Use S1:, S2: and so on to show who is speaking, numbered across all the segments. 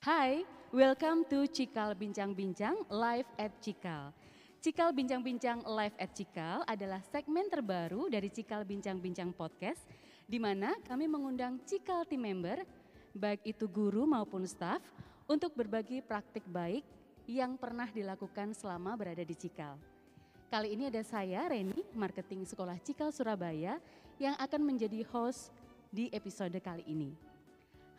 S1: Hai, welcome to Cikal Bincang-Bincang live at Cikal. Cikal Bincang-Bincang live at Cikal adalah segmen terbaru dari Cikal Bincang-Bincang podcast di mana kami mengundang Cikal team member, baik itu guru maupun staff, untuk berbagi praktik baik yang pernah dilakukan selama berada di Cikal. Kali ini ada saya, Reni, marketing sekolah Cikal Surabaya, yang akan menjadi host di episode kali ini.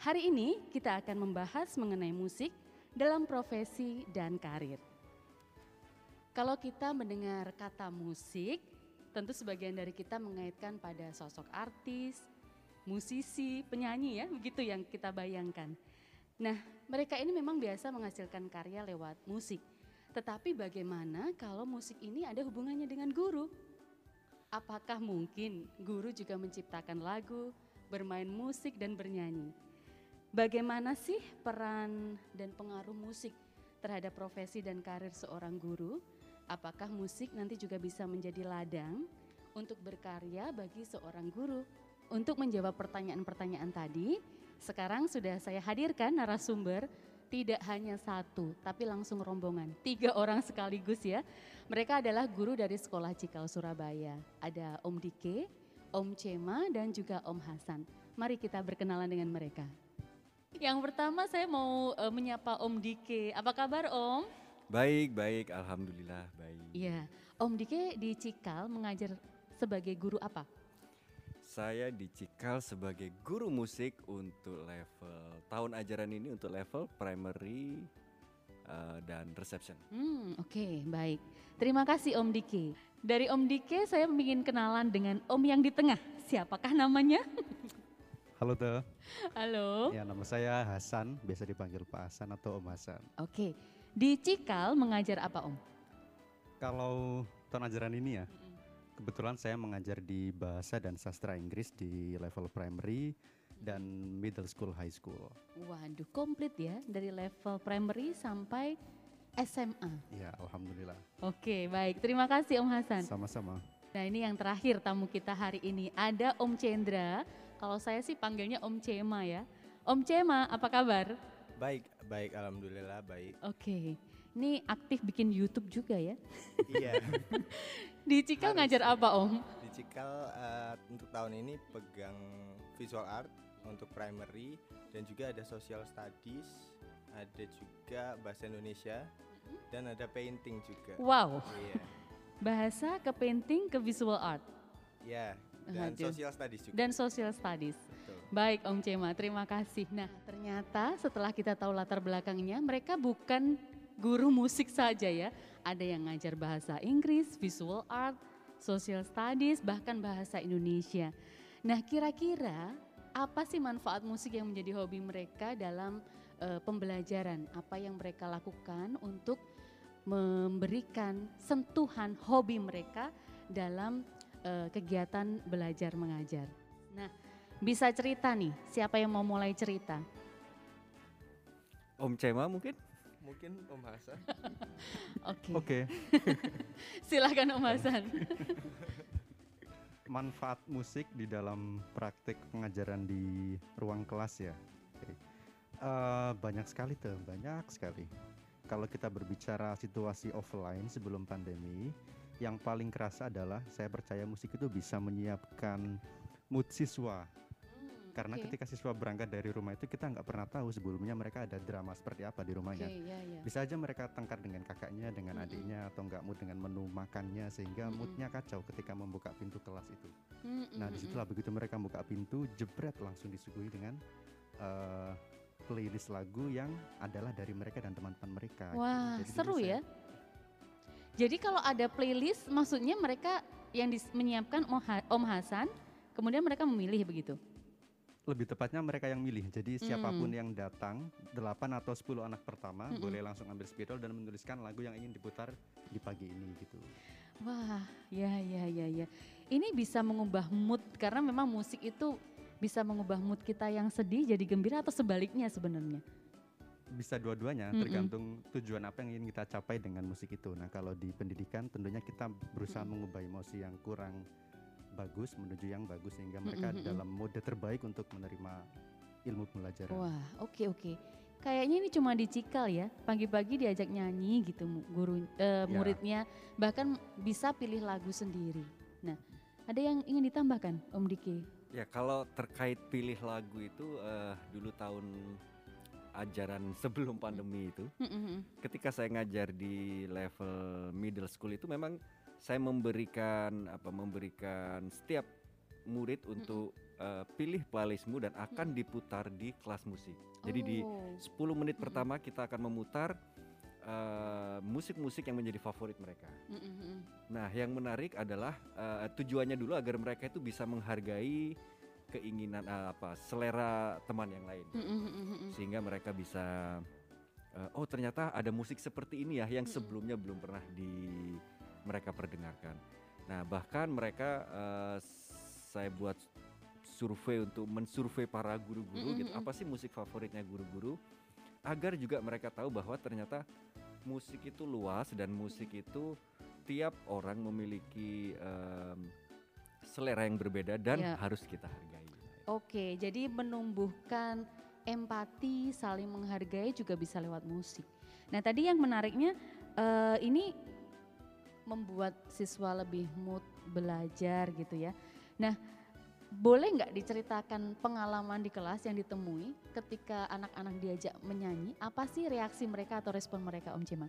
S1: Hari ini kita akan membahas mengenai musik dalam profesi dan karir. Kalau kita mendengar kata musik, tentu sebagian dari kita mengaitkan pada sosok artis, musisi, penyanyi ya, begitu yang kita bayangkan. Nah, mereka ini memang biasa menghasilkan karya lewat musik. Tetapi bagaimana kalau musik ini ada hubungannya dengan guru? Apakah mungkin guru juga menciptakan lagu, bermain musik dan bernyanyi? Bagaimana sih peran dan pengaruh musik terhadap profesi dan karir seorang guru? Apakah musik nanti juga bisa menjadi ladang untuk berkarya bagi seorang guru? Untuk menjawab pertanyaan-pertanyaan tadi, sekarang sudah saya hadirkan narasumber tidak hanya satu, tapi langsung rombongan. Tiga orang sekaligus ya. Mereka adalah guru dari Sekolah Cikal Surabaya. Ada Om Dike, Om Cema, dan juga Om Hasan. Mari kita berkenalan dengan mereka. Yang pertama saya mau uh, menyapa Om Dike. Apa kabar Om?
S2: Baik, baik. Alhamdulillah baik.
S1: Iya, Om Dike di Cikal mengajar sebagai guru apa?
S2: Saya dicikal sebagai guru musik untuk level tahun ajaran ini untuk level primary uh, dan reception.
S1: Hmm, oke, okay, baik. Terima kasih Om Diki. Dari Om Diki saya ingin kenalan dengan Om yang di tengah. Siapakah namanya?
S3: Halo Teh.
S1: Halo.
S3: Ya nama saya Hasan, biasa dipanggil Pak Hasan atau Om Hasan.
S1: Oke, di Cikal mengajar apa Om?
S3: Kalau tahun ajaran ini ya, kebetulan saya mengajar di bahasa dan sastra Inggris di level primary dan middle school high school.
S1: Waduh, komplit ya dari level primary sampai SMA.
S3: Ya, alhamdulillah.
S1: Oke, baik. Terima kasih Om Hasan.
S3: Sama-sama.
S1: Nah, ini yang terakhir tamu kita hari ini. Ada Om Cendra. Kalau saya sih panggilnya Om Cema ya. Om Cema, apa kabar?
S4: Baik, baik alhamdulillah baik.
S1: Oke. Ini aktif bikin YouTube juga ya?
S4: Iya.
S1: Di Cikal ngajar apa Om?
S4: Di Cikal uh, untuk tahun ini pegang visual art untuk primary dan juga ada social studies, ada juga bahasa Indonesia dan ada painting juga.
S1: Wow.
S4: Iya.
S1: Bahasa ke painting ke visual art.
S4: Ya, dan Aduh. social studies juga.
S1: Dan social studies. Betul. Baik Om Cema, terima kasih. Nah, ternyata setelah kita tahu latar belakangnya, mereka bukan guru musik saja ya. Ada yang ngajar bahasa Inggris, visual art, social studies, bahkan bahasa Indonesia. Nah kira-kira apa sih manfaat musik yang menjadi hobi mereka dalam uh, pembelajaran? Apa yang mereka lakukan untuk memberikan sentuhan hobi mereka dalam uh, kegiatan belajar mengajar? Nah bisa cerita nih, siapa yang mau mulai cerita?
S2: Om Cema mungkin?
S4: Mungkin Om Hasan.
S1: Oke.
S3: Oke.
S1: Silahkan Om Hasan.
S3: Manfaat musik di dalam praktik pengajaran di ruang kelas ya. Okay. Uh, eh, banyak sekali tuh, banyak sekali. Kalau kita berbicara situasi offline sebelum pandemi, yang paling kerasa adalah saya percaya musik itu bisa menyiapkan mood siswa karena okay. ketika siswa berangkat dari rumah itu kita nggak pernah tahu sebelumnya mereka ada drama seperti apa di rumahnya. Okay, yeah, yeah. Bisa aja mereka tengkar dengan kakaknya, dengan mm -hmm. adiknya atau nggak mood dengan menu makannya sehingga mm -hmm. moodnya kacau ketika membuka pintu kelas itu. Mm -hmm. Nah di situlah begitu mereka buka pintu jebret langsung disuguhi dengan uh, playlist lagu yang adalah dari mereka dan teman-teman mereka.
S1: Wah Jadi seru ya. Jadi kalau ada playlist maksudnya mereka yang menyiapkan Om Hasan kemudian mereka memilih begitu?
S3: lebih tepatnya mereka yang milih. Jadi siapa pun mm. yang datang, 8 atau 10 anak pertama mm -mm. boleh langsung ambil spidol dan menuliskan lagu yang ingin diputar di pagi ini gitu.
S1: Wah, ya ya ya ya. Ini bisa mengubah mood karena memang musik itu bisa mengubah mood kita yang sedih jadi gembira atau sebaliknya sebenarnya.
S3: Bisa dua-duanya, mm -mm. tergantung tujuan apa yang ingin kita capai dengan musik itu. Nah, kalau di pendidikan tentunya kita berusaha mm -mm. mengubah emosi yang kurang bagus menuju yang bagus sehingga mereka mm -hmm. dalam mode terbaik untuk menerima ilmu pembelajaran.
S1: Wah, oke okay, oke. Okay. kayaknya ini cuma di Cikal ya. Pagi-pagi diajak nyanyi gitu guru eh, muridnya bahkan bisa pilih lagu sendiri. Nah, ada yang ingin ditambahkan Om Diki?
S2: Ya kalau terkait pilih lagu itu eh, dulu tahun ajaran sebelum pandemi itu,
S1: Mm-mm.
S2: ketika saya ngajar di level middle school itu memang saya memberikan apa memberikan setiap murid untuk eh, pilih playlistmu dan akan diputar di kelas musik. Jadi di
S1: Oh.
S2: 10 menit pertama kita akan memutar eh, musik-musik yang menjadi favorit mereka.
S1: Mm-mm.
S2: Nah, yang menarik adalah eh, tujuannya dulu agar mereka itu bisa menghargai keinginan eh, apa selera teman yang lain,
S1: Mm-mm.
S2: sehingga mereka bisa eh, oh ternyata ada musik seperti ini ya yang
S1: Mm-mm.
S2: sebelumnya belum pernah di mereka perdengarkan. Nah, bahkan mereka eh, saya buat survei untuk mensurvei para guru-guru gitu,
S1: Mm-mm.
S2: apa sih musik favoritnya guru-guru agar juga mereka tahu bahwa ternyata musik itu luas dan musik itu tiap orang memiliki em, selera yang berbeda dan
S1: Ya.
S2: harus kita hargai.
S1: Oke, jadi menumbuhkan empati, saling menghargai juga bisa lewat musik. Nah, tadi yang menariknya eh, ini membuat siswa lebih mood belajar gitu ya. Nah, boleh nggak diceritakan pengalaman di kelas yang ditemui ketika anak-anak diajak menyanyi? Apa sih reaksi mereka atau respon mereka, Om Cima?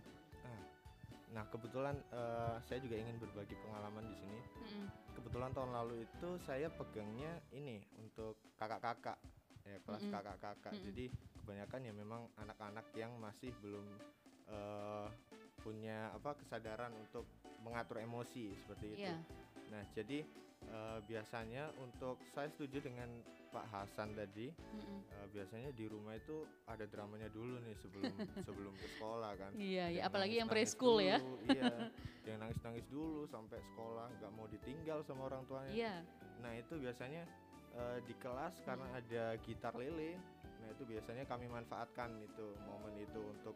S4: Nah kebetulan eh, saya juga ingin berbagi pengalaman di sini. Kebetulan tahun lalu itu saya pegangnya ini untuk kakak-kakak ya kelas kakak-kakak.
S1: Mm-mm.
S4: Jadi kebanyakan ya memang anak-anak yang masih belum eh, punya apa kesadaran untuk mengatur emosi seperti itu.
S1: Iya.
S4: Nah jadi eh, biasanya untuk saya setuju dengan Pak Hasan tadi.
S1: Mm-mm.
S4: eh, biasanya di rumah itu ada dramanya dulu nih sebelum sebelum ke sekolah kan.
S1: Iya, ya,
S4: Yang
S1: apalagi yang preschool ya.
S4: Iya, yang nangis-nangis dulu sampai sekolah nggak mau ditinggal sama orang tuanya.
S1: Iya.
S4: Nah itu biasanya eh, di kelas karena ada gitar lele. Nah itu biasanya kami manfaatkan itu momen itu untuk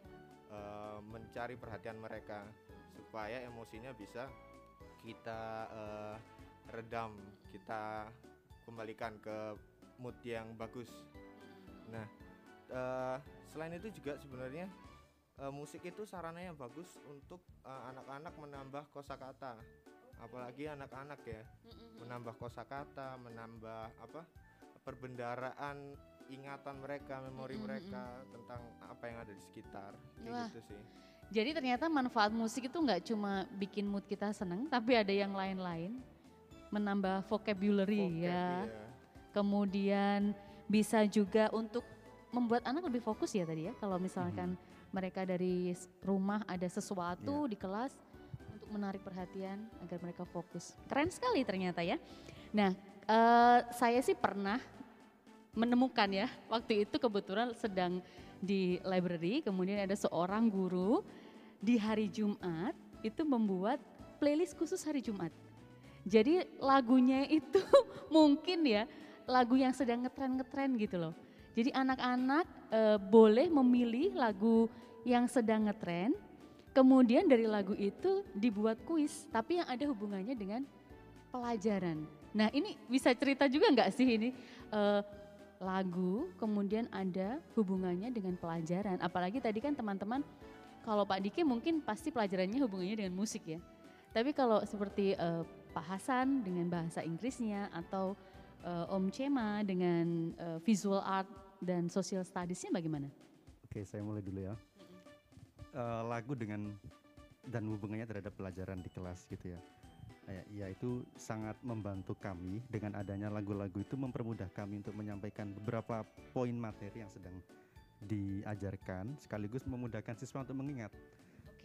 S4: eh, mencari perhatian mereka supaya emosinya bisa kita eh, redam, kita kembalikan ke mood yang bagus. Nah eh, selain itu juga sebenarnya eh, musik itu sarana yang bagus untuk eh, anak-anak menambah kosakata. Apalagi anak-anak ya. Menambah kosakata menambah apa perbendaraan ingatan mereka memori
S1: Mm-mm,
S4: mereka tentang apa yang ada di sekitar. Kayak
S1: Wah.
S4: gitu sih.
S1: Jadi ternyata manfaat musik itu nggak cuma bikin mood kita seneng, tapi ada yang lain-lain, menambah vocabulary
S4: Vocab,
S1: ya.
S4: iya.
S1: Kemudian bisa juga untuk membuat anak lebih fokus ya tadi ya. Kalau misalkan mereka dari rumah ada sesuatu di kelas untuk menarik perhatian agar mereka fokus. Keren sekali ternyata ya. Nah, eh, saya sih pernah menemukan ya waktu itu kebetulan sedang di library kemudian ada seorang guru di hari Jumat itu membuat playlist khusus hari Jumat. Jadi lagunya itu mungkin ya lagu yang sedang ngetren-ngetren gitu loh. Jadi anak-anak eh, boleh memilih lagu yang sedang ngetren. Kemudian dari lagu itu dibuat kuis, tapi yang ada hubungannya dengan pelajaran. Nah ini bisa cerita juga nggak sih ini eh, lagu kemudian ada hubungannya dengan pelajaran. Apalagi tadi kan teman-teman kalau Pak Diki mungkin pasti pelajarannya hubungannya dengan musik ya. Tapi kalau seperti eh, Pak Hasan dengan bahasa Inggrisnya atau eh, Om Cema dengan eh, visual art dan social studiesnya bagaimana?
S3: Oke, saya mulai dulu ya. Eh, lagu dengan dan hubungannya terhadap pelajaran di kelas gitu ya. Ya, ya itu sangat membantu kami dengan adanya lagu-lagu itu mempermudah kami untuk menyampaikan beberapa poin materi yang sedang diajarkan sekaligus memudahkan siswa untuk mengingat.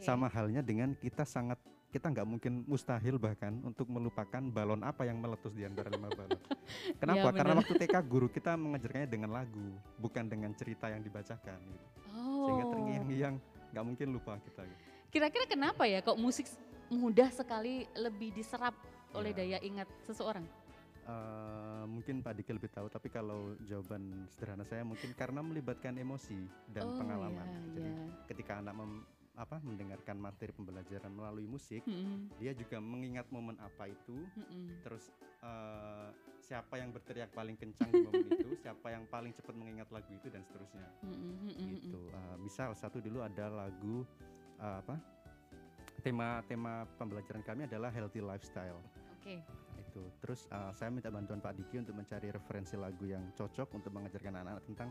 S3: Sama halnya dengan kita sangat kita nggak mungkin mustahil bahkan untuk melupakan balon apa yang meletus di antara lima balon. Kenapa?
S1: Ya,
S3: Karena waktu TK guru kita mengajarkannya dengan lagu, bukan dengan cerita yang dibacakan. Gitu. Sehingga
S1: Oh.
S3: terngiang-ngiang nggak mungkin lupa kita. Gitu.
S1: Kira-kira kenapa ya kok musik mudah sekali lebih diserap oleh
S3: Ya.
S1: daya ingat seseorang?
S3: Eh, mungkin Pak Diki lebih tahu, tapi kalau jawaban sederhana saya mungkin karena melibatkan emosi dan
S1: oh,
S3: pengalaman.
S1: ya,
S3: Jadi
S1: ya.
S3: ketika anak mem- apa mendengarkan materi pembelajaran melalui musik,
S1: Mm-mm.
S3: dia juga mengingat momen apa itu,
S1: Mm-mm.
S3: terus eh, siapa yang berteriak paling kencang di momen itu, siapa yang paling cepat mengingat lagu itu dan seterusnya.
S1: Mm-mm. Mm-mm.
S3: Gitu. Eh, misal satu dulu ada lagu eh, apa? Tema tema pembelajaran kami adalah healthy lifestyle.
S1: Oke.
S3: itu terus uh, saya minta bantuan Pak Diki untuk mencari referensi lagu yang cocok untuk mengajarkan anak-anak tentang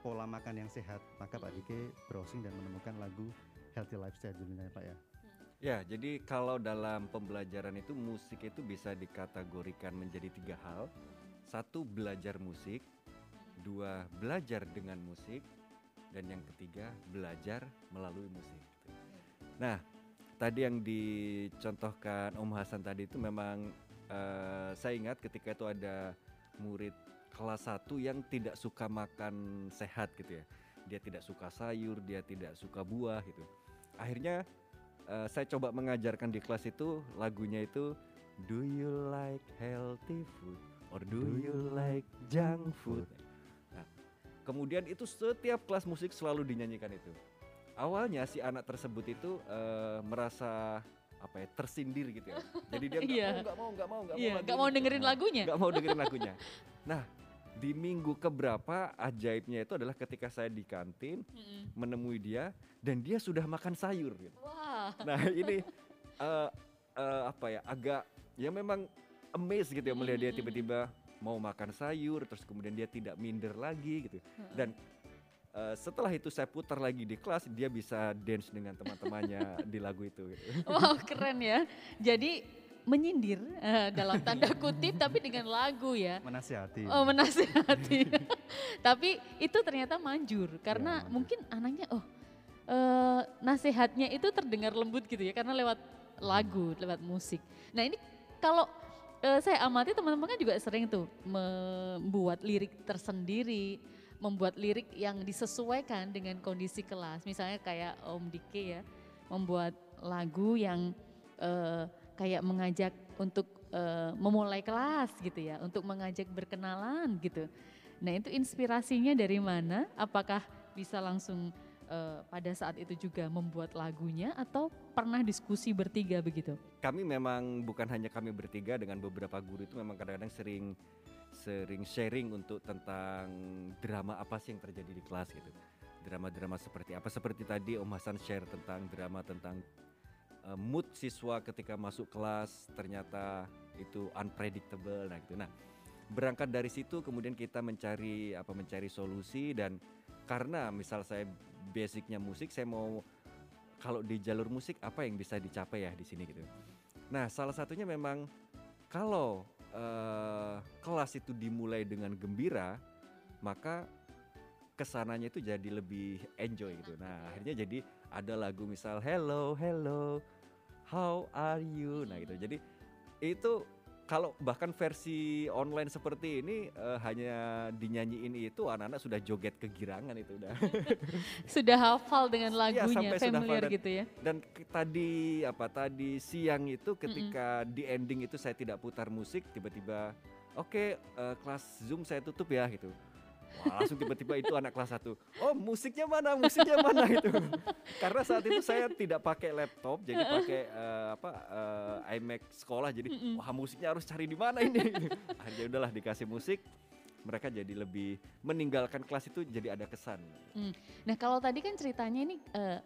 S3: pola makan yang sehat maka Pak Diki browsing dan menemukan lagu healthy lifestyle judulnya Pak ya
S2: Ya, jadi kalau dalam pembelajaran itu musik itu bisa dikategorikan menjadi tiga hal. Satu, belajar musik. Dua, belajar dengan musik. Dan yang ketiga, belajar melalui musik. Nah, tadi yang dicontohkan Om Hasan tadi itu memang eh, saya ingat ketika itu ada murid kelas 1 yang tidak suka makan sehat gitu ya. Dia tidak suka sayur, dia tidak suka buah gitu. Akhirnya eh, saya coba mengajarkan di kelas itu lagunya itu Do you like healthy food or do you like junk food? Nah, kemudian itu setiap kelas musik selalu dinyanyikan itu. Awalnya si anak tersebut itu eh, merasa apa ya tersindir gitu ya. Jadi dia nggak
S1: Iya.
S2: mau nggak mau nggak mau nggak mau
S1: Iya, mau
S2: gitu.
S1: dengerin
S2: Nah,
S1: lagunya.
S2: nggak mau dengerin lagunya. Nah di minggu keberapa ajaibnya itu adalah ketika saya di kantin
S1: Mm-mm.
S2: menemui dia dan dia sudah makan sayur. Gitu.
S1: Wah.
S2: Nah ini eh, eh, apa ya agak ya memang amazed gitu ya melihat dia tiba-tiba mau makan sayur terus kemudian dia tidak minder lagi gitu dan eh, setelah itu saya putar lagi di kelas dia bisa dance dengan teman-temannya di lagu itu. Gitu.
S1: Wow, keren ya. Jadi menyindir eh, dalam tanda kutip tapi dengan lagu ya.
S3: menasihati
S1: Oh menasihati. Tapi itu ternyata manjur karena
S3: manjur.
S1: mungkin anaknya oh eh, nasihatnya itu terdengar lembut gitu ya karena lewat lagu, lewat musik. Nah ini kalau eh, saya amati teman-teman kan juga sering tuh membuat lirik tersendiri, membuat lirik yang disesuaikan dengan kondisi kelas. Misalnya kayak Om Dike ya, membuat lagu yang eh, kayak mengajak untuk eh, memulai kelas gitu ya, untuk mengajak berkenalan gitu. Nah itu inspirasinya dari mana? Apakah bisa langsung eh, pada saat itu juga membuat lagunya atau pernah diskusi bertiga begitu?
S2: Kami memang bukan hanya kami bertiga dengan beberapa guru itu memang kadang-kadang sering sering sharing untuk tentang drama apa sih yang terjadi di kelas gitu. Drama-drama seperti apa? Seperti tadi Om Hasan share tentang drama tentang uh, mood siswa ketika masuk kelas ternyata itu unpredictable nah gitu. Nah, berangkat dari situ kemudian kita mencari apa mencari solusi dan karena misal saya basicnya musik saya mau kalau di jalur musik apa yang bisa dicapai ya di sini gitu. Nah, salah satunya memang kalau eh, kelas itu dimulai dengan gembira, maka ke sananya itu jadi lebih enjoy gitu. Nah, akhirnya jadi ada lagu misal hello hello how are you. Nah, gitu. Jadi itu kalau bahkan versi online seperti ini eh, hanya dinyanyiin itu anak-anak sudah joget kegirangan itu udah.
S1: Sudah hafal dengan lagunya,
S2: Iya, sampai sudah
S1: familiar
S2: dan-
S1: gitu ya?
S2: dan tadi apa tadi siang itu ketika di ending itu saya tidak putar musik tiba-tiba oke eh, kelas zoom saya tutup ya gitu Wah, langsung tiba-tiba itu anak kelas 1 oh musiknya mana? Musiknya mana? Itu. Karena saat itu saya tidak pakai laptop jadi pakai eh, apa eh, iMac sekolah. Jadi wah musiknya harus cari di mana ini? Akhirnya udahlah dikasih musik. Mereka jadi lebih meninggalkan kelas itu jadi ada kesan.
S1: Nah kalau tadi kan ceritanya ini eh,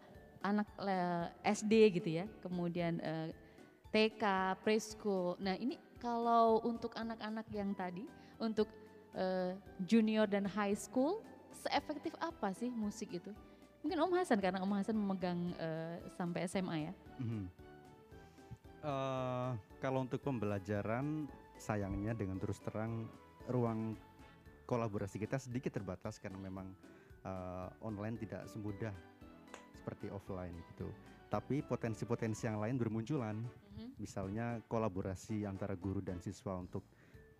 S1: anak le- SD gitu ya, kemudian eh, TK, preschool. Nah ini kalau untuk anak-anak yang tadi, untuk eh, junior dan high school, seefektif apa sih musik itu? Mungkin Om Hasan karena Om Hasan memegang eh, sampai SMA ya.
S3: Mhm. Eh, kalau untuk pembelajaran sayangnya dengan terus terang ruang kolaborasi kita sedikit terbatas karena memang eh, online tidak semudah seperti offline gitu. Tapi potensi-potensi yang lain bermunculan, misalnya kolaborasi antara guru dan siswa untuk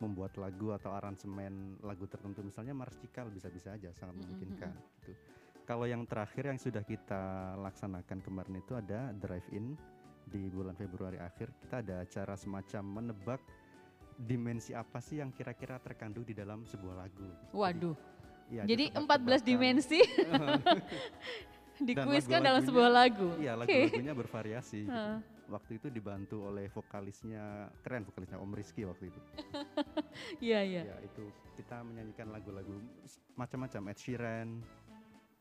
S3: membuat lagu atau aransemen lagu tertentu, misalnya Mars Cikal bisa-bisa aja sangat memungkinkan. Gitu. Kalau yang terakhir yang sudah kita laksanakan kemarin itu ada drive-in di bulan Februari akhir kita ada acara semacam menebak dimensi apa sih yang kira-kira terkandung di dalam sebuah lagu. Jadi-
S1: Waduh, jadi
S3: ada
S1: 14
S3: tebak-tebakan.
S1: dimensi Dikuiskan dalam sebuah lagu.
S3: Iya, lagu-lagunya bervariasi. gitu. Waktu itu dibantu oleh vokalisnya keren vokalisnya Om Rizky waktu itu.
S1: Iya, iya.
S3: Ya itu kita menyanyikan lagu-lagu macam-macam Ed Sheeran,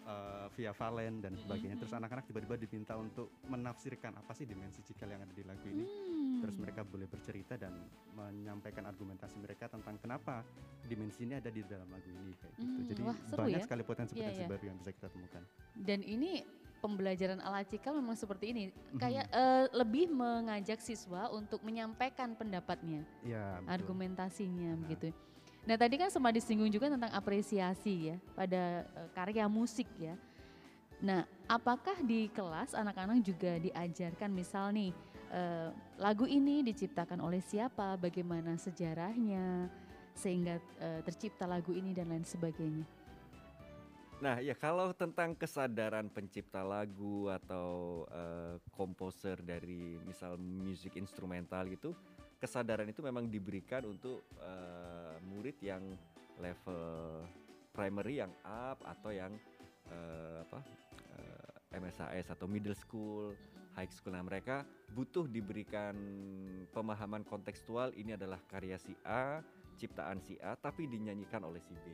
S3: eh, Via Valen dan sebagainya. Terus anak-anak tiba-tiba diminta untuk menafsirkan apa sih dimensi cikal yang ada di lagu ini. Terus
S1: Hmm.
S3: mereka boleh bercerita dan menyampaikan argumentasi mereka tentang kenapa dimensi ini ada di dalam lagu ini kayak gitu.
S1: Hmm,
S3: Jadi
S1: wah,
S3: banyak
S1: ya.
S3: sekali potensi-potensi
S1: Iya, iya.
S3: baru yang bisa kita temukan.
S1: Dan ini pembelajaran ala cikal memang seperti ini.
S3: Mhm.
S1: Kayak eh, lebih mengajak siswa untuk menyampaikan pendapatnya,
S3: Ya, betul.
S1: argumentasinya
S3: Nah.
S1: begitu. Nah, tadi kan sempat disinggung juga tentang apresiasi ya pada eh, karya musik ya. Nah, apakah di kelas anak-anak juga diajarkan misal nih eh, lagu ini diciptakan oleh siapa, bagaimana sejarahnya sehingga eh, tercipta lagu ini dan lain sebagainya.
S2: Nah, ya kalau tentang kesadaran pencipta lagu atau eh, komposer dari misal musik instrumental gitu, kesadaran itu memang diberikan untuk eh, murid yang level primary yang up atau yang eh, apa eh, MSAS atau middle school, high school. Nah, mereka butuh diberikan pemahaman kontekstual ini adalah karya si A, ciptaan si A tapi dinyanyikan oleh si B.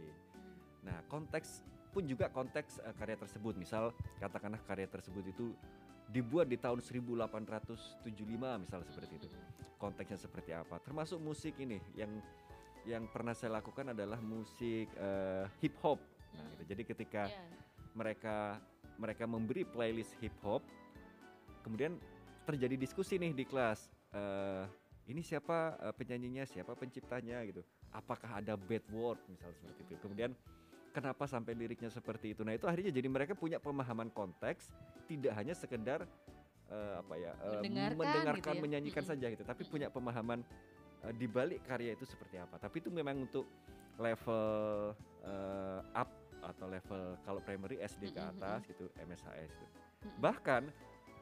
S2: Nah, konteks pun juga konteks eh, karya tersebut. Misal katakanlah karya tersebut itu dibuat di tahun 1875 misal seperti itu. Konteksnya seperti apa? Termasuk musik ini yang yang pernah saya lakukan adalah musik eh, hip hop. Nah, gitu. Jadi ketika
S1: Iya.
S2: mereka mereka memberi playlist hip hop, kemudian terjadi diskusi nih di kelas. Eh, ini siapa eh, penyanyinya, siapa penciptanya gitu. Apakah ada bad word misal seperti itu. Kemudian kenapa sampai liriknya seperti itu. Nah, itu akhirnya jadi mereka punya pemahaman konteks, tidak hanya sekedar eh, apa ya, eh,
S1: Mendengarkan
S2: mendengarkan
S1: gitu ya.
S2: menyanyikan
S1: Mm-mm.
S2: saja gitu, tapi punya pemahaman eh, di balik karya itu seperti apa. Tapi itu memang untuk level eh, up atau level kalau primary SD ke atas gitu, MSHS gitu.
S1: Mm-mm.
S2: Bahkan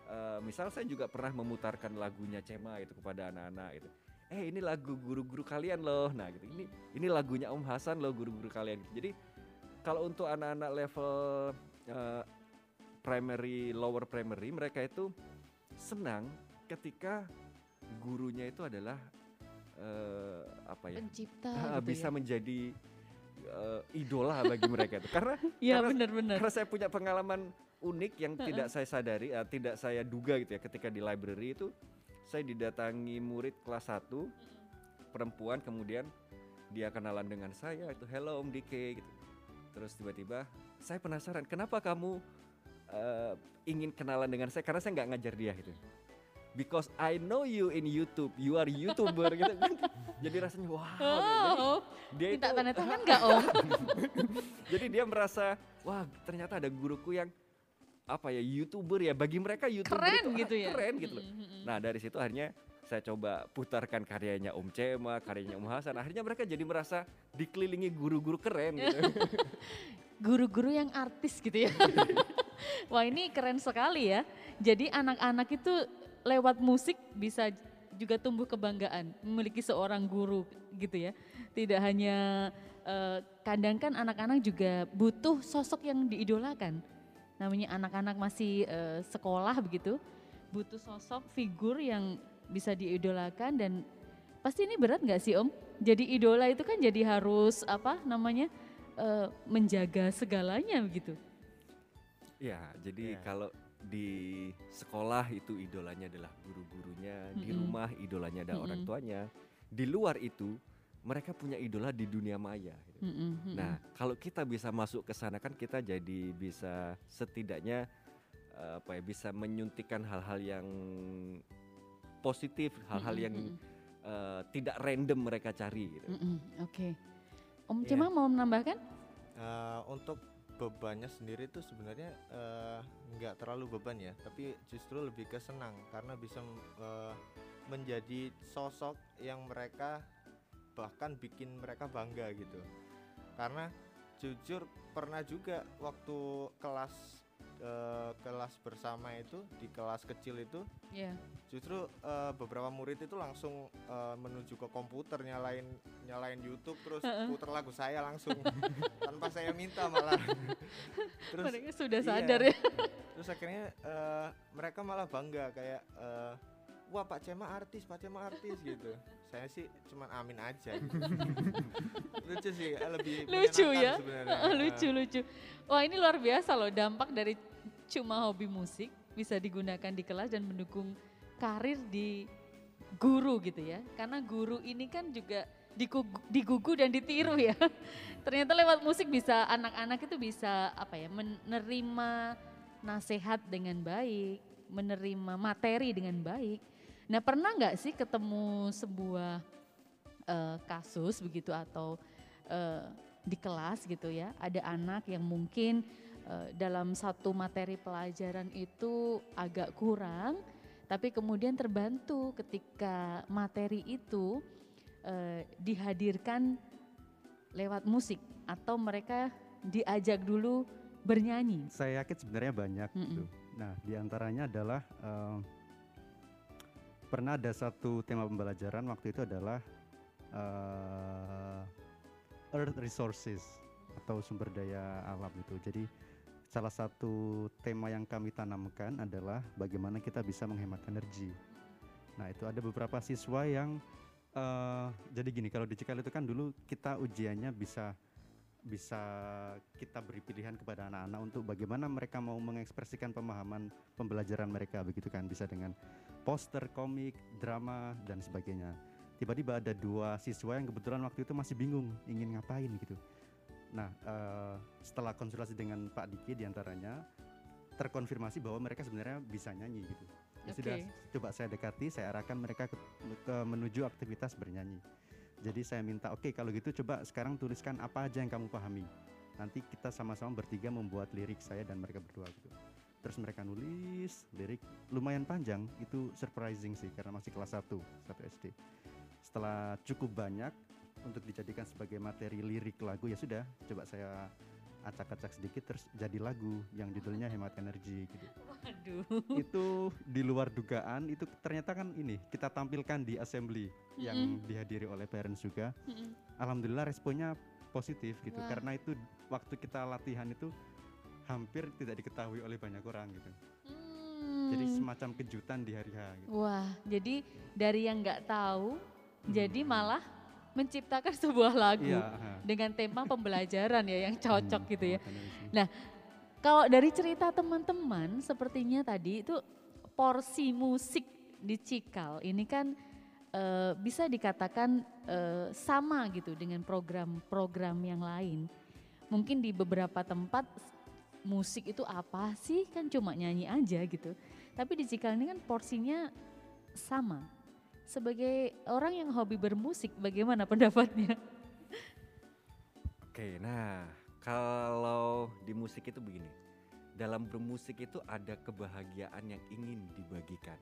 S2: eh, misal saya juga pernah memutarkan lagunya Cema gitu kepada anak-anak gitu. Eh ini lagu guru-guru kalian loh. Nah gitu. Ini ini lagunya Om Hasan loh guru-guru kalian. gitu. Jadi kalau untuk anak-anak level eh, primary lower primary mereka itu senang ketika gurunya itu adalah eh, apa ya?
S1: Pencipta
S2: ah,
S1: gitu
S2: bisa
S1: ya.
S2: menjadi eh, idola bagi mereka itu. Karena
S1: Iya
S2: karena-
S1: benar-benar.
S2: karena saya punya pengalaman unik yang tidak saya sadari, eh, tidak saya duga gitu ya ketika di library itu saya didatangi murid kelas 1 perempuan kemudian dia kenalan dengan saya itu hello Om Dike gitu. Terus tiba-tiba saya penasaran kenapa kamu eh, ingin kenalan dengan saya karena saya nggak ngajar dia gitu. Because I know you in YouTube, you are YouTuber gitu. Jadi rasanya wow. gitu. Jadi
S1: Oh,
S2: dia
S1: minta
S2: itu
S1: tanda tangan nggak om?
S2: jadi dia merasa wah ternyata ada guruku yang apa ya youtuber ya bagi mereka youtuber
S1: Keren
S2: itu ah,
S1: gitu ya.
S2: keren gitu loh.
S1: Mm, mm, mm.
S2: Nah dari situ akhirnya saya coba putarkan karyanya Om Cema, karyanya Om Hasan. Akhirnya mereka jadi merasa dikelilingi guru-guru keren gitu.
S1: Guru-guru yang artis gitu ya. Wah ini keren sekali ya. Jadi anak-anak itu lewat musik bisa juga tumbuh kebanggaan memiliki seorang guru gitu ya. Tidak hanya eh, kadang kan anak-anak juga butuh sosok yang diidolakan. Namanya anak-anak masih eh, sekolah begitu, butuh sosok figur yang bisa diidolakan dan pasti ini berat nggak sih Om? Jadi idola itu kan jadi harus apa namanya eh, menjaga segalanya begitu.
S2: ya jadi
S3: Ya.
S2: kalau di sekolah itu idolanya adalah guru-gurunya, di
S1: Mm-mm.
S2: rumah idolanya ada orang
S1: Mm-mm.
S2: tuanya. Di luar itu mereka punya idola di dunia maya. gitu.
S1: Mm-mm, mm-mm.
S2: Nah, kalau kita bisa masuk ke sana kan kita jadi bisa setidaknya eh, apa ya bisa menyuntikkan hal-hal yang positif, hal-hal
S1: Mm-mm,
S2: yang
S1: mm-mm,
S2: eh, tidak random mereka cari gitu.
S1: mm-mm. Oke. Om
S4: Iya.
S1: Cema mau menambahkan?
S4: Eh, untuk bebannya sendiri tuh sebenarnya eh, nggak terlalu beban ya, tapi justru lebih ke senang karena bisa eh, menjadi sosok yang mereka bahkan bikin mereka bangga gitu. Karena jujur pernah juga waktu kelas eh, kelas bersama itu di kelas kecil itu
S1: Iya.
S4: justru eh, beberapa murid itu langsung eh, menuju ke komputer nyalain nyalain YouTube terus puter lagu saya langsung tanpa saya minta malah terus
S1: Mereka sudah
S4: iya.
S1: sadar ya.
S4: terus akhirnya eh, mereka malah bangga kayak eh, wah Pak Cema artis Pak Cema artis gitu saya sih cuman amin aja lucu sih lebih
S1: Lucu ya.
S4: sebenarnya.
S1: Lucu lucu. Wah ini luar biasa loh dampak dari cuma hobi musik bisa digunakan di kelas dan mendukung karir di guru gitu ya. Karena guru ini kan juga digugu, digugu dan ditiru ya. Ternyata lewat musik bisa anak-anak itu bisa apa ya menerima nasihat dengan baik, menerima materi dengan baik. Nah pernah nggak sih ketemu sebuah eh, kasus begitu atau eh, di kelas gitu ya, ada anak yang mungkin eh, dalam satu materi pelajaran itu agak kurang, tapi kemudian terbantu ketika materi itu eh, dihadirkan lewat musik atau mereka diajak dulu bernyanyi.
S3: Saya yakin sebenarnya banyak
S1: Mm-mm.
S3: gitu. Nah, di antaranya adalah eh, pernah ada satu tema pembelajaran waktu itu adalah eh, Earth Resources atau sumber daya alam itu. Jadi salah satu tema yang kami tanamkan adalah bagaimana kita bisa menghemat energi. Nah, itu ada beberapa siswa yang eh, jadi gini, kalau di Cikal itu kan dulu kita ujiannya bisa bisa kita beri pilihan kepada anak-anak untuk bagaimana mereka mau mengekspresikan pemahaman pembelajaran mereka begitu kan bisa dengan poster, komik, drama dan sebagainya. Tiba-tiba ada dua siswa yang kebetulan waktu itu masih bingung ingin ngapain gitu. Nah, eh, setelah konsultasi dengan Pak Diki di antaranya terkonfirmasi bahwa mereka sebenarnya bisa nyanyi gitu. Ya sudah
S1: Oke.
S3: coba saya dekati, saya arahkan mereka ke, ke menuju aktivitas bernyanyi. Jadi saya minta, oke kalau gitu coba sekarang tuliskan apa aja yang kamu pahami. Nanti kita sama-sama bertiga membuat lirik saya dan mereka berdua gitu. Terus mereka nulis lirik lumayan panjang, itu surprising sih karena masih kelas 1, 1 SD. Setelah cukup banyak untuk dijadikan sebagai materi lirik lagu ya sudah, coba saya acak-acak sedikit terus jadi lagu yang judulnya hemat energi gitu
S1: Waduh.
S3: itu di luar dugaan itu ternyata kan ini kita tampilkan di assembly yang dihadiri oleh parents juga
S1: Mm-mm.
S3: alhamdulillah responnya positif gitu
S1: Wah.
S3: karena itu waktu kita latihan itu hampir tidak diketahui oleh banyak orang gitu jadi
S1: Hmm.
S3: semacam kejutan di hari H gitu.
S1: Wah, jadi dari yang nggak tahu,
S3: Hmm.
S1: jadi malah menciptakan sebuah lagu
S3: ha.
S1: dengan tema pembelajaran ya yang cocok
S3: Hmm,
S1: gitu ya. Nah, Kalau dari cerita teman-teman, sepertinya tadi itu porsi musik di Cikal ini kan eh, bisa dikatakan eh, sama gitu dengan program-program yang lain. Mungkin di beberapa tempat musik itu apa sih kan cuma nyanyi aja gitu. Tapi di Cikal ini kan porsinya sama. Sebagai orang yang hobi bermusik, bagaimana pendapatnya?
S2: Oke, nah kalau di musik itu begini, dalam bermusik itu ada kebahagiaan yang ingin dibagikan.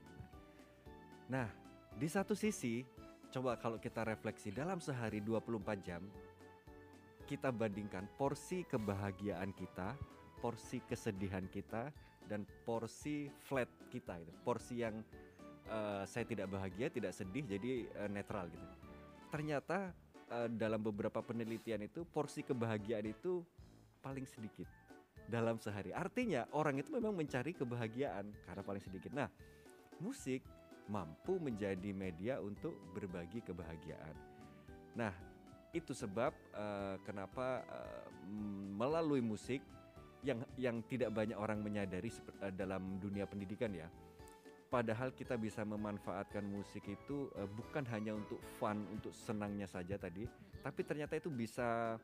S2: Nah, di satu sisi, coba kalau kita refleksi dalam sehari 24 jam, kita bandingkan porsi kebahagiaan kita, porsi kesedihan kita, dan porsi flat kita itu, porsi yang eh, saya tidak bahagia, tidak sedih, jadi eh, netral gitu. Ternyata eh, dalam beberapa penelitian itu porsi kebahagiaan itu paling sedikit dalam sehari. Artinya orang itu memang mencari kebahagiaan karena paling sedikit. Nah, musik mampu menjadi media untuk berbagi kebahagiaan. Nah, itu sebab eh, kenapa m- melalui musik yang yang tidak banyak orang menyadari eh, dalam dunia pendidikan ya. Padahal kita bisa memanfaatkan musik itu eh, bukan hanya untuk fun, untuk senangnya saja tadi, tapi ternyata itu bisa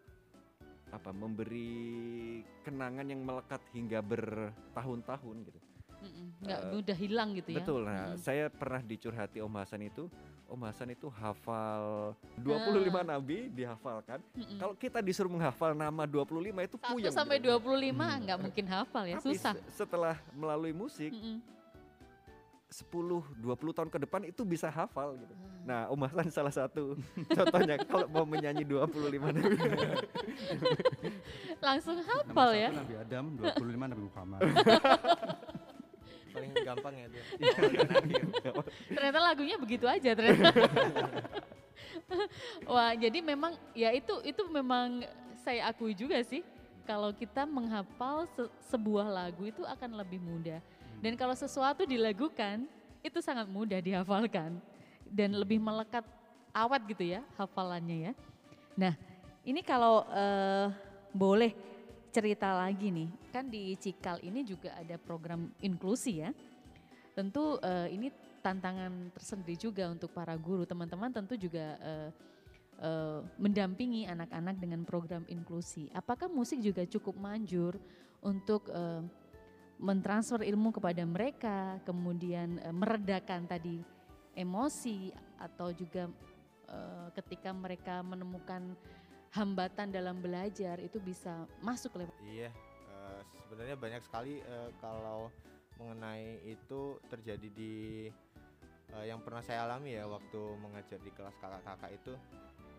S2: apa memberi kenangan yang melekat hingga bertahun-tahun gitu.
S1: Mm-mm, Nggak
S2: Eh,
S1: mudah hilang gitu ya?
S2: Betul. Nah,
S1: Mm-mm.
S2: saya pernah dicurhati Om Hasan itu, Om Hasan itu hafal 25 nabi dihafalkan.
S1: Mm-mm.
S2: Kalau kita disuruh menghafal nama 25 itu puyeng.
S1: sampai
S2: gitu.
S1: 25 nggak mungkin hafal ya,
S2: Tapi
S1: susah.
S2: se- setelah melalui musik
S1: Mm-mm.
S2: 10 20 tahun ke depan itu bisa hafal gitu. Nah, Om Hasan salah satu contohnya kalau mau menyanyi 25 nabi.
S1: Langsung hafal ya.
S3: Nabi Adam, 25 Nabi Muhammad.
S4: paling gampang ya dia dan akhir.
S1: Ternyata lagunya begitu aja ternyata. Wah, jadi memang ya itu itu memang saya akui juga sih kalau kita menghafal se- sebuah lagu itu akan lebih mudah. Dan kalau sesuatu dilagukan itu sangat mudah dihafalkan dan lebih melekat awet gitu ya hafalannya ya. Nah, ini kalau eh, boleh cerita lagi nih, kan di Cikal ini juga ada program inklusi ya. Tentu eh, ini tantangan tersendiri juga untuk para guru. Teman-teman tentu juga eh, mendampingi anak-anak dengan program inklusi. Apakah musik juga cukup manjur untuk eh, mentransfer ilmu kepada mereka, kemudian eh, meredakan tadi emosi atau juga eh, ketika mereka menemukan hambatan dalam belajar itu bisa masuk lewat
S4: Iya, eh, sebenarnya banyak sekali eh, kalau mengenai itu terjadi di eh, yang pernah saya alami ya waktu mengajar di kelas kakak-kakak itu,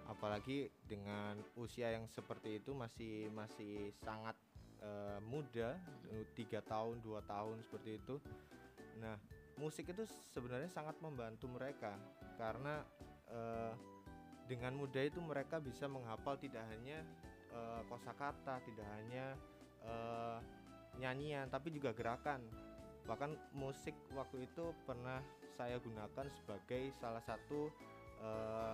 S4: apalagi dengan usia yang seperti itu masih masih sangat eh, muda, eh, tiga tahun, dua tahun seperti itu. Nah, musik itu sebenarnya sangat membantu mereka karena eh, dengan mudah itu mereka bisa menghafal tidak hanya eh, kosakata, tidak hanya eh, nyanyian, tapi juga gerakan. Bahkan musik waktu itu pernah saya gunakan sebagai salah satu eh,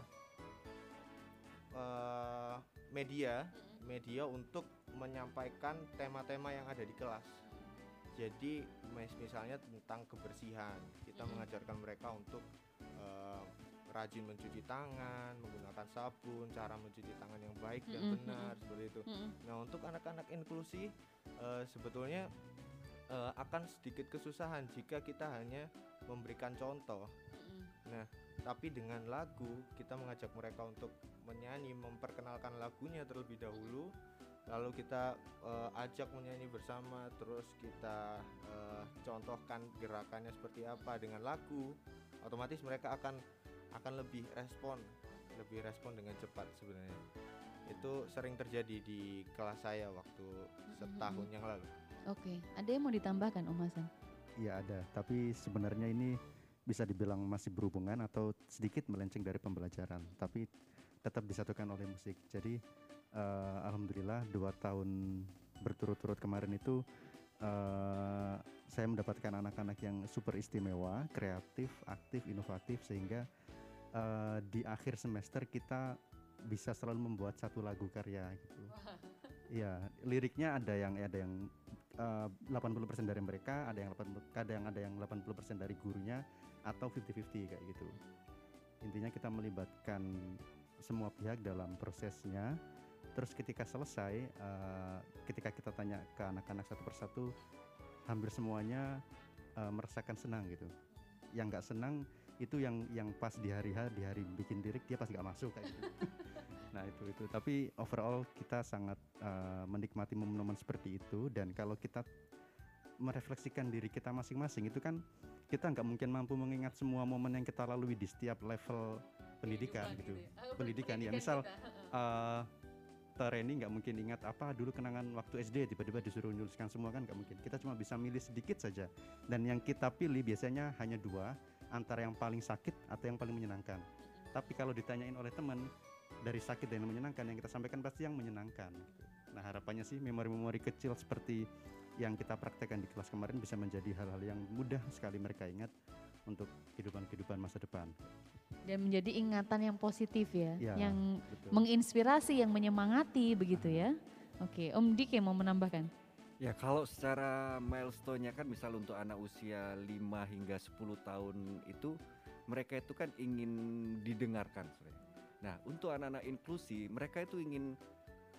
S4: eh, media, media untuk menyampaikan tema-tema yang ada di kelas. Jadi mis- misalnya tentang kebersihan, kita
S1: Mhm.
S4: mengajarkan mereka untuk eh, rajin mencuci tangan, menggunakan sabun, cara mencuci tangan yang baik dan
S1: Mhm,
S4: benar
S1: mhm.
S4: seperti itu.
S1: Mm-mm.
S4: Nah untuk anak-anak inklusi eh, sebetulnya eh, akan sedikit kesusahan jika kita hanya memberikan contoh.
S1: Mm-mm.
S4: Tapi dengan lagu kita mengajak mereka untuk menyanyi, memperkenalkan lagunya terlebih dahulu. Lalu kita eh, ajak menyanyi bersama, terus kita eh, contohkan gerakannya seperti apa dengan lagu. Otomatis mereka akan akan lebih respon, lebih respon dengan cepat sebenarnya. Itu sering terjadi di kelas saya waktu setahun yang lalu.
S1: Oke, ada yang mau ditambahkan Om Hasan?
S3: Iya ada, tapi sebenarnya ini bisa dibilang masih berhubungan atau sedikit melenceng dari pembelajaran, tapi tetap disatukan oleh musik. Jadi eh, alhamdulillah dua tahun berturut-turut kemarin itu eh, saya mendapatkan anak-anak yang super istimewa, kreatif, aktif, inovatif sehingga eh, di akhir semester kita bisa selalu membuat satu lagu karya gitu. Iya, liriknya ada yang ada yang eh, 80% dari mereka, ada yang 80 kadang ada yang 80% dari gurunya atau 50-50 kayak gitu. Intinya kita melibatkan semua pihak dalam prosesnya. Terus ketika selesai, eh, ketika kita tanya ke anak-anak satu persatu, hampir semuanya eh, merasakan senang gitu. Yang nggak senang itu yang yang pas di hari H, di hari bikin lirik dia pas nggak masuk kayak gitu. Nah itu itu. Tapi overall kita sangat eh, menikmati momen-momen seperti itu dan kalau kita merefleksikan diri kita masing-masing itu kan kita nggak mungkin mampu mengingat semua momen yang kita lalui di setiap level pendidikan gitu. Pendidikan, ya. Misal, eh Tereni nggak mungkin ingat apa dulu kenangan waktu SD tiba-tiba disuruh menuliskan semua kan nggak mungkin. Kita cuma bisa milih sedikit saja. Dan yang kita pilih biasanya hanya dua antara yang paling sakit atau yang paling menyenangkan. Tapi kalau ditanyain oleh teman dari sakit dan yang menyenangkan yang kita sampaikan pasti yang menyenangkan. Nah harapannya sih memori-memori kecil seperti yang kita praktekkan di kelas kemarin bisa menjadi hal-hal yang mudah sekali mereka ingat untuk kehidupan-kehidupan masa depan.
S1: Dan menjadi ingatan yang positif ya,
S3: Ya,
S1: yang
S3: Betul.
S1: menginspirasi, yang menyemangati begitu ya. Oke, Om Dik yang mau menambahkan.
S2: Ya kalau secara milestone-nya kan misal untuk anak usia 5 hingga 10 tahun itu mereka itu kan ingin didengarkan sebenarnya. Nah, untuk anak-anak inklusi mereka itu ingin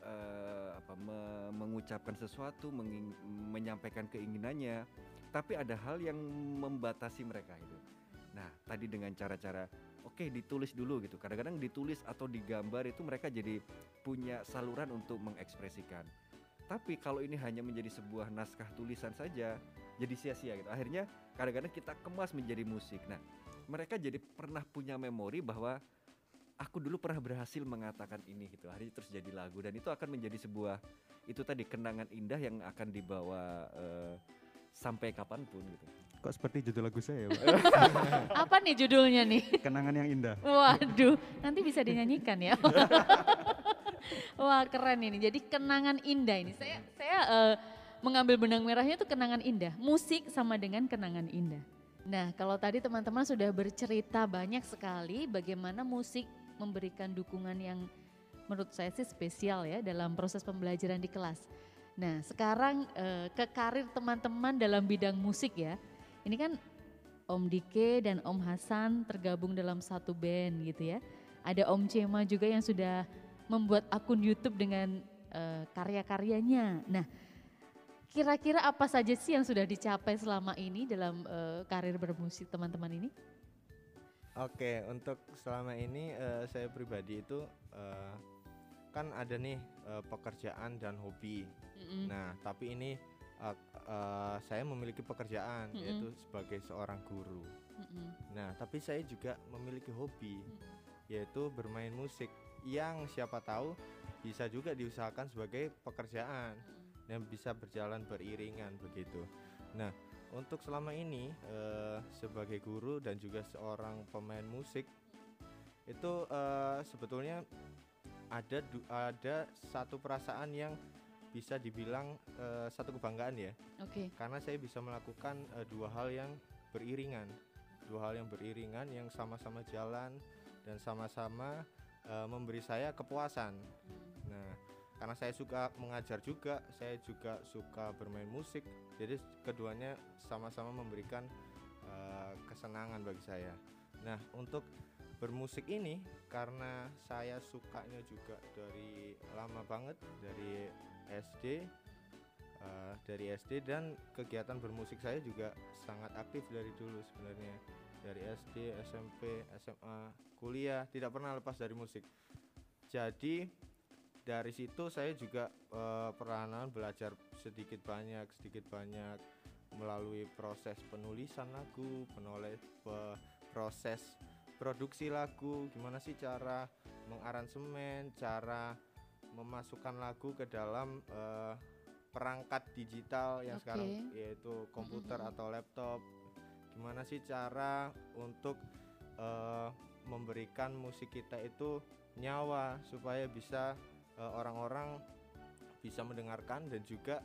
S2: eh, apa me- mengucapkan sesuatu, menyampaikan keinginannya, tapi ada hal yang membatasi mereka itu. Nah, tadi dengan cara-cara oke ditulis dulu gitu. Kadang-kadang ditulis atau digambar itu mereka jadi punya saluran untuk mengekspresikan. Tapi kalau ini hanya menjadi sebuah naskah tulisan saja, jadi sia-sia gitu. Akhirnya kadang-kadang kita kemas menjadi musik. Nah, mereka jadi pernah punya memori bahwa aku dulu pernah berhasil mengatakan ini gitu. Hari terus jadi lagu dan itu akan menjadi sebuah itu tadi kenangan indah yang akan dibawa uh, sampai kapan pun gitu.
S3: Kok seperti judul lagu saya ya, Pak?
S1: Apa nih judulnya nih?
S3: Kenangan yang indah.
S1: Waduh, nanti bisa dinyanyikan ya. Wah keren ini. Jadi kenangan indah ini. Saya saya uh, mengambil benang merahnya itu kenangan indah. Musik sama dengan kenangan indah. Nah kalau tadi teman-teman sudah bercerita banyak sekali bagaimana musik memberikan dukungan yang menurut saya sih spesial ya dalam proses pembelajaran di kelas. Nah sekarang uh, ke karir teman-teman dalam bidang musik ya. Ini kan Om Dike dan Om Hasan tergabung dalam satu band gitu ya. Ada Om Cema juga yang sudah membuat akun YouTube dengan uh, karya-karyanya. Nah, kira-kira apa saja sih yang sudah dicapai selama ini dalam uh, karir bermusik teman-teman ini?
S4: Oke, untuk selama ini uh, saya pribadi itu uh, kan ada nih uh, pekerjaan dan hobi. Mm -hmm. Nah, tapi ini uh, uh, saya memiliki pekerjaan mm -hmm. yaitu sebagai seorang guru. Mm -hmm. Nah, tapi saya juga memiliki hobi mm -hmm. yaitu bermain musik yang siapa tahu bisa juga diusahakan sebagai pekerjaan mm -hmm. yang bisa berjalan beriringan begitu. Nah, untuk selama ini uh, sebagai guru dan juga seorang pemain musik itu uh, sebetulnya ada ada satu perasaan yang bisa dibilang uh, satu kebanggaan ya.
S1: Oke. Okay.
S4: Karena saya bisa melakukan uh, dua hal yang beriringan, dua hal yang beriringan yang sama-sama jalan dan sama-sama uh, memberi saya kepuasan. Nah, karena saya suka mengajar juga, saya juga suka bermain musik, jadi keduanya sama-sama memberikan uh, kesenangan bagi saya. Nah, untuk bermusik ini karena saya sukanya juga dari lama banget dari SD uh, dari SD dan kegiatan bermusik saya juga sangat aktif dari dulu sebenarnya dari SD, SMP, SMA, kuliah tidak pernah lepas dari musik. Jadi dari situ saya juga uh, perlahan belajar sedikit banyak, sedikit banyak melalui proses penulisan lagu, penulis proses produksi lagu, gimana sih cara mengaransemen, cara memasukkan lagu ke dalam uh, perangkat digital yang okay. sekarang yaitu komputer mm-hmm. atau laptop. Gimana sih cara untuk uh, memberikan musik kita itu nyawa supaya bisa uh, orang-orang bisa mendengarkan dan juga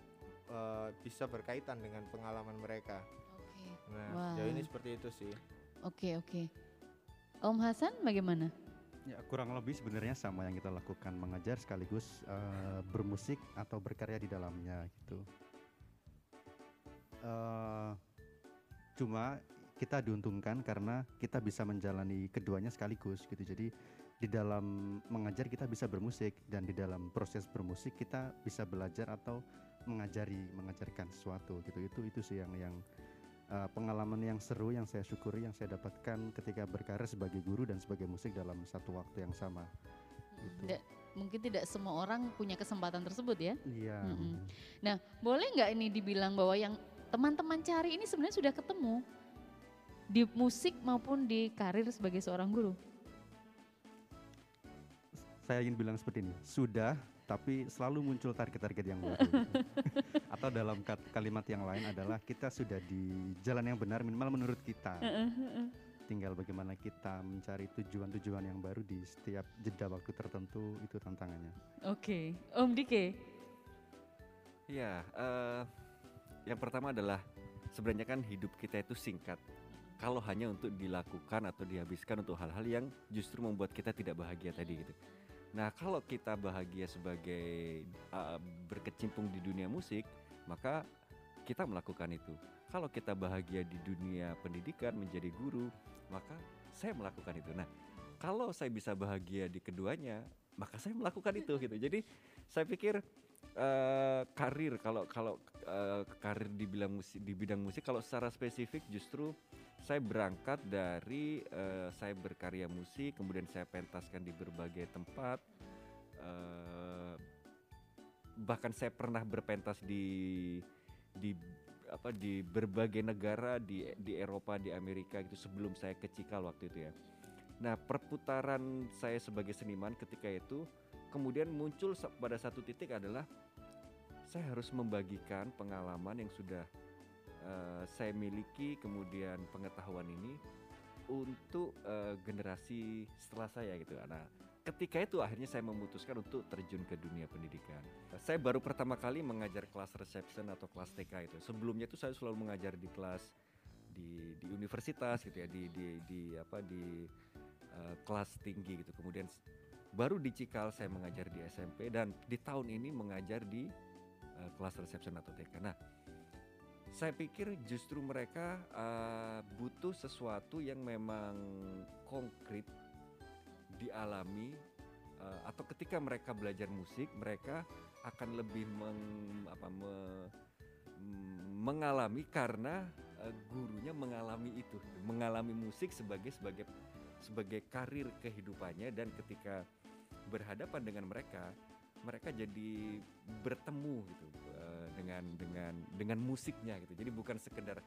S4: uh, bisa berkaitan dengan pengalaman mereka. Okay. Nah, wow. sejauh ini seperti itu sih.
S1: Oke, okay, oke. Okay. Om Hasan bagaimana?
S3: Ya kurang lebih sebenarnya sama yang kita lakukan mengajar sekaligus uh, bermusik atau berkarya di dalamnya gitu. Uh, cuma kita diuntungkan karena kita bisa menjalani keduanya sekaligus gitu. Jadi di dalam mengajar kita bisa bermusik dan di dalam proses bermusik kita bisa belajar atau mengajari mengajarkan sesuatu gitu. Itu itu sih yang yang uh, pengalaman yang seru yang saya syukuri yang saya dapatkan ketika berkarir sebagai guru dan sebagai musik dalam satu waktu yang sama.
S1: Gitu. mungkin tidak semua orang punya kesempatan tersebut ya.
S3: Iya.
S1: Mm -hmm. Nah, boleh nggak ini dibilang bahwa yang teman-teman cari ini sebenarnya sudah ketemu di musik maupun di karir sebagai seorang guru?
S3: Saya ingin bilang seperti ini, sudah tapi selalu muncul target-target yang baru. Atau dalam kalimat yang lain adalah kita sudah di jalan yang benar minimal menurut kita. Tinggal bagaimana kita mencari tujuan-tujuan yang baru di setiap jeda waktu tertentu itu tantangannya.
S1: Oke, okay. Om Dike.
S2: Ya, uh, yang pertama adalah sebenarnya kan hidup kita itu singkat. Kalau hanya untuk dilakukan atau dihabiskan untuk hal-hal yang justru membuat kita tidak bahagia tadi gitu. Nah, kalau kita bahagia sebagai uh, berkecimpung di dunia musik, maka kita melakukan itu. Kalau kita bahagia di dunia pendidikan menjadi guru, maka saya melakukan itu. Nah, kalau saya bisa bahagia di keduanya, maka saya melakukan itu gitu. Jadi, saya pikir uh, karir kalau kalau uh, karir di bidang musik di bidang musik kalau secara spesifik justru saya berangkat dari uh, saya berkarya musik, kemudian saya pentaskan di berbagai tempat. Uh, bahkan saya pernah berpentas di di apa di berbagai negara di di Eropa di Amerika gitu sebelum saya ke Cikal waktu itu ya. Nah perputaran saya sebagai seniman ketika itu kemudian muncul pada satu titik adalah saya harus membagikan pengalaman yang sudah eh, saya miliki kemudian pengetahuan ini untuk eh, generasi setelah saya gitu. Nah ketika itu akhirnya saya memutuskan untuk terjun ke dunia pendidikan. Saya baru pertama kali mengajar kelas reception atau kelas TK itu. Sebelumnya itu saya selalu mengajar di kelas di di universitas gitu ya, di di di apa di eh, kelas tinggi gitu. Kemudian baru di Cikal saya mengajar di SMP dan di tahun ini mengajar di eh, kelas reception atau TK. Nah, saya pikir justru mereka eh, butuh sesuatu yang memang konkret dialami eh, atau ketika mereka belajar musik mereka akan lebih meng- apa, me- mengalami karena eh, gurunya mengalami itu mengalami musik sebagai sebagai sebagai karir kehidupannya dan ketika berhadapan dengan mereka mereka jadi bertemu gitu eh, dengan dengan dengan musiknya gitu jadi bukan sekedar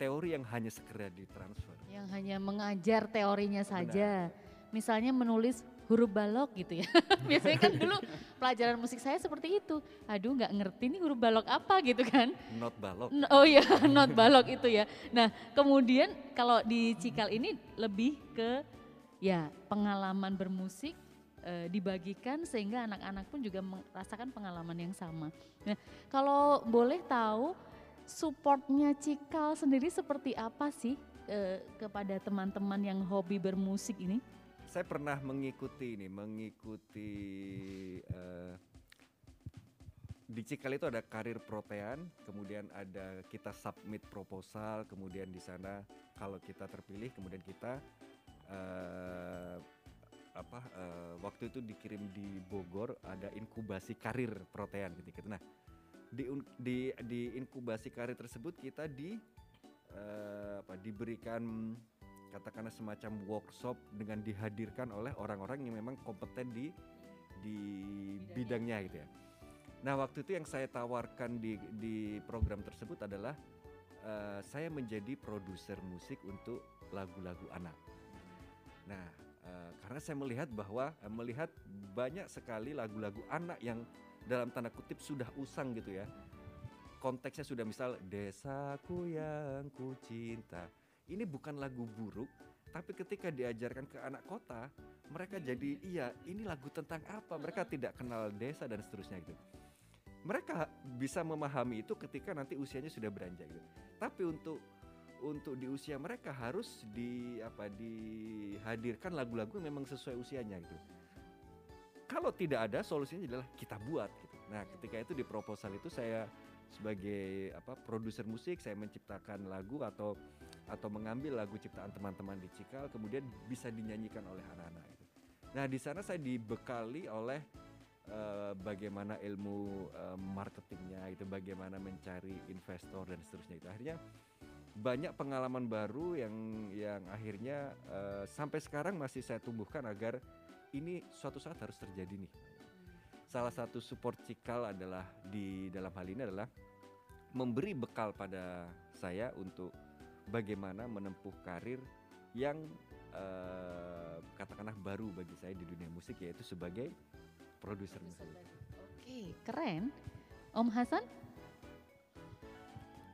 S2: teori yang hanya sekedar ditransfer
S1: Yang hanya mengajar teorinya saja. Misalnya menulis huruf balok gitu ya. Biasanya kan dulu pelajaran musik saya seperti itu. Aduh nggak ngerti nih huruf balok apa gitu kan.
S2: not balok
S1: Oh iya, not balok itu ya. Nah, kemudian kalau di Cikal ini lebih ke ya pengalaman bermusik eh, dibagikan sehingga anak-anak pun juga merasakan pengalaman yang sama. Nah, kalau boleh tahu supportnya Cikal sendiri seperti apa sih eh, kepada teman-teman yang hobi bermusik ini?
S2: saya pernah mengikuti ini mengikuti eh, di Cikal itu ada karir protean kemudian ada kita submit proposal kemudian di sana kalau kita terpilih kemudian kita apa eh, waktu itu dikirim di Bogor ada inkubasi karir protean gitu gitu nah di di di inkubasi karir tersebut kita di eh, apa diberikan katakanlah semacam workshop dengan dihadirkan oleh orang-orang yang memang kompeten di di bidangnya gitu ya. Nah waktu itu yang saya tawarkan di di program tersebut adalah eh, saya menjadi produser musik untuk lagu-lagu anak. Nah eh, karena saya melihat bahwa eh, melihat banyak sekali lagu-lagu anak yang dalam tanda kutip sudah usang gitu ya. Konteksnya sudah misal desaku yang ku cinta ini bukan lagu buruk, tapi ketika diajarkan ke anak kota, mereka jadi iya ini lagu tentang apa? Mereka tidak kenal desa dan seterusnya gitu. Mereka bisa memahami itu ketika nanti usianya sudah beranjak gitu. Tapi untuk untuk di usia mereka harus di apa dihadirkan lagu-lagu yang memang sesuai usianya gitu. Kalau tidak ada solusinya adalah kita buat gitu. Nah, ketika itu di proposal itu saya sebagai apa produser musik saya menciptakan lagu atau atau mengambil lagu ciptaan teman-teman di Cikal kemudian bisa dinyanyikan oleh anak-anak itu. Nah di sana saya dibekali oleh eh, bagaimana ilmu eh, marketingnya itu, bagaimana mencari investor dan seterusnya itu. Akhirnya banyak pengalaman baru yang yang akhirnya eh, sampai sekarang masih saya tumbuhkan agar ini suatu saat harus terjadi nih. Salah satu support Cikal adalah di dalam hal ini adalah memberi bekal pada saya untuk bagaimana menempuh karir yang eh, katakanlah baru bagi saya di dunia musik yaitu sebagai produser musik.
S1: Oke, keren. Om Hasan?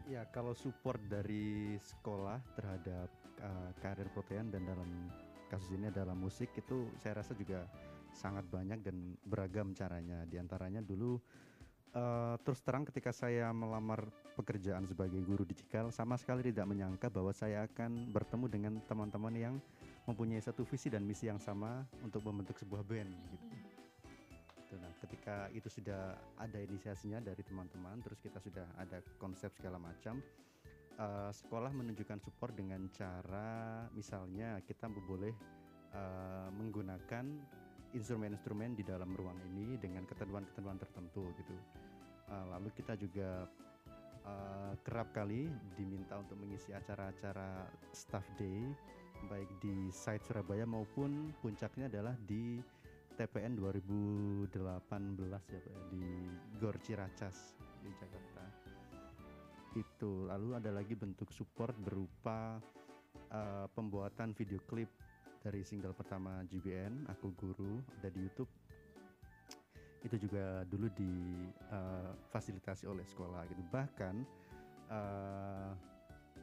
S3: Ya, kalau support dari sekolah terhadap uh, karir protean dan dalam kasus ini adalah musik itu saya rasa juga sangat banyak dan beragam caranya. Di antaranya dulu uh, terus terang ketika saya melamar pekerjaan sebagai guru di Cikal sama sekali tidak menyangka bahwa saya akan bertemu dengan teman-teman yang mempunyai satu visi dan misi yang sama untuk membentuk sebuah band gitu. Ketika itu sudah ada inisiasinya dari teman-teman, terus kita sudah ada konsep segala macam, eh, sekolah menunjukkan support dengan cara misalnya kita boleh eh, menggunakan instrumen-instrumen di dalam ruang ini dengan ketentuan-ketentuan tertentu gitu. Eh, lalu kita juga eh, kerap kali diminta untuk mengisi acara-acara staff day baik di site Surabaya maupun puncaknya adalah di TPN 2018 ya Pak di Gor Ciracas di Jakarta. Itu. Lalu ada lagi bentuk support berupa uh, pembuatan video klip dari single pertama GBN, Aku Guru, ada di YouTube. Itu juga dulu difasilitasi oleh sekolah gitu. Bahkan uh,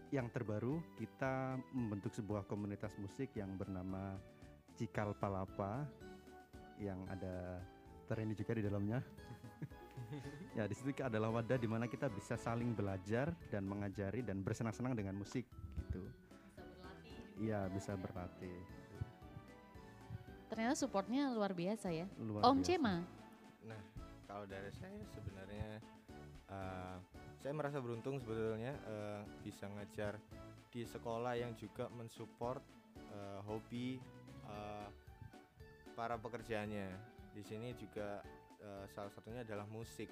S3: yang terbaru kita membentuk sebuah komunitas musik yang bernama Cikal Palapa yang ada Terini juga di dalamnya. ya di situ adalah wadah di mana kita bisa saling belajar dan mengajari dan bersenang-senang dengan musik gitu. Iya bisa berlatih.
S1: Ternyata supportnya luar biasa ya.
S3: Luar
S1: Om
S3: biasa.
S1: Cema,
S4: Nah, kalau dari saya sebenarnya uh, saya merasa beruntung sebetulnya uh, bisa ngajar di sekolah yang juga mensupport uh, hobi uh, para pekerjanya. Di sini juga uh, salah satunya adalah musik.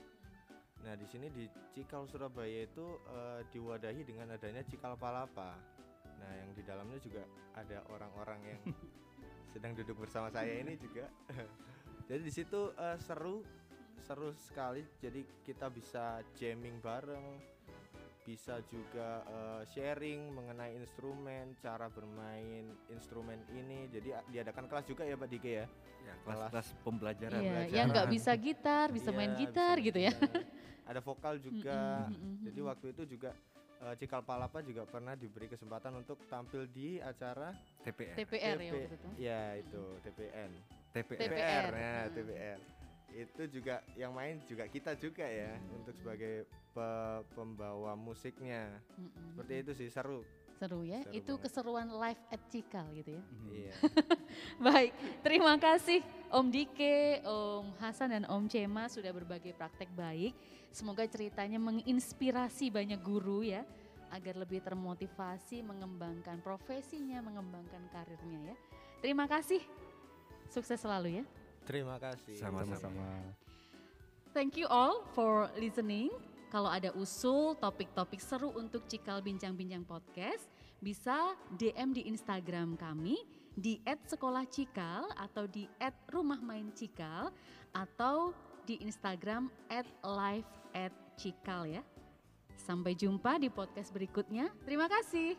S4: Nah, di sini di Cikal Surabaya itu uh, diwadahi dengan adanya Cikal Palapa. Nah, yang di dalamnya juga ada orang-orang yang sedang duduk bersama saya ini juga. Jadi di situ uh, seru seru sekali. Jadi kita bisa jamming bareng, bisa juga uh, sharing mengenai instrumen, cara bermain instrumen ini. Jadi diadakan kelas juga ya Pak Dike ya.
S2: Ya, kelas-kelas pembelajaran.
S1: iya, yang nggak bisa gitar, bisa
S4: Iya,
S1: main
S4: bisa
S1: gitar
S4: main
S1: gitu ya.
S4: Ada vokal juga. Jadi waktu itu juga uh, Cikal Palapa juga pernah diberi kesempatan untuk tampil di acara
S2: TPR.
S1: TPR ya
S4: TP
S1: waktu itu.
S4: Ya itu TPN.
S2: TPR.
S1: TPR.
S4: TPR ya. TPR. Itu juga yang main juga kita juga ya untuk sebagai pe- pembawa musiknya.
S1: Mm-mm.
S4: Seperti itu sih seru.
S1: Seru ya,
S4: Seru
S1: itu
S4: banget.
S1: keseruan live at Cikal gitu ya.
S3: Mhm.
S4: Iya.
S1: Baik, terima kasih Om Dike, Om Hasan dan Om Cema sudah berbagi praktek baik. Semoga ceritanya menginspirasi banyak guru ya agar lebih termotivasi mengembangkan profesinya, mengembangkan karirnya ya. Terima kasih. Sukses selalu ya.
S4: Terima kasih.
S3: Sama-sama.
S1: Thank you all for listening. Kalau ada usul topik-topik seru untuk Cikal Bincang-Bincang Podcast, bisa DM di Instagram kami di @sekolahcikal atau di @rumahmaincikal atau di Instagram @live@cikal ya. Sampai jumpa di podcast berikutnya. Terima kasih.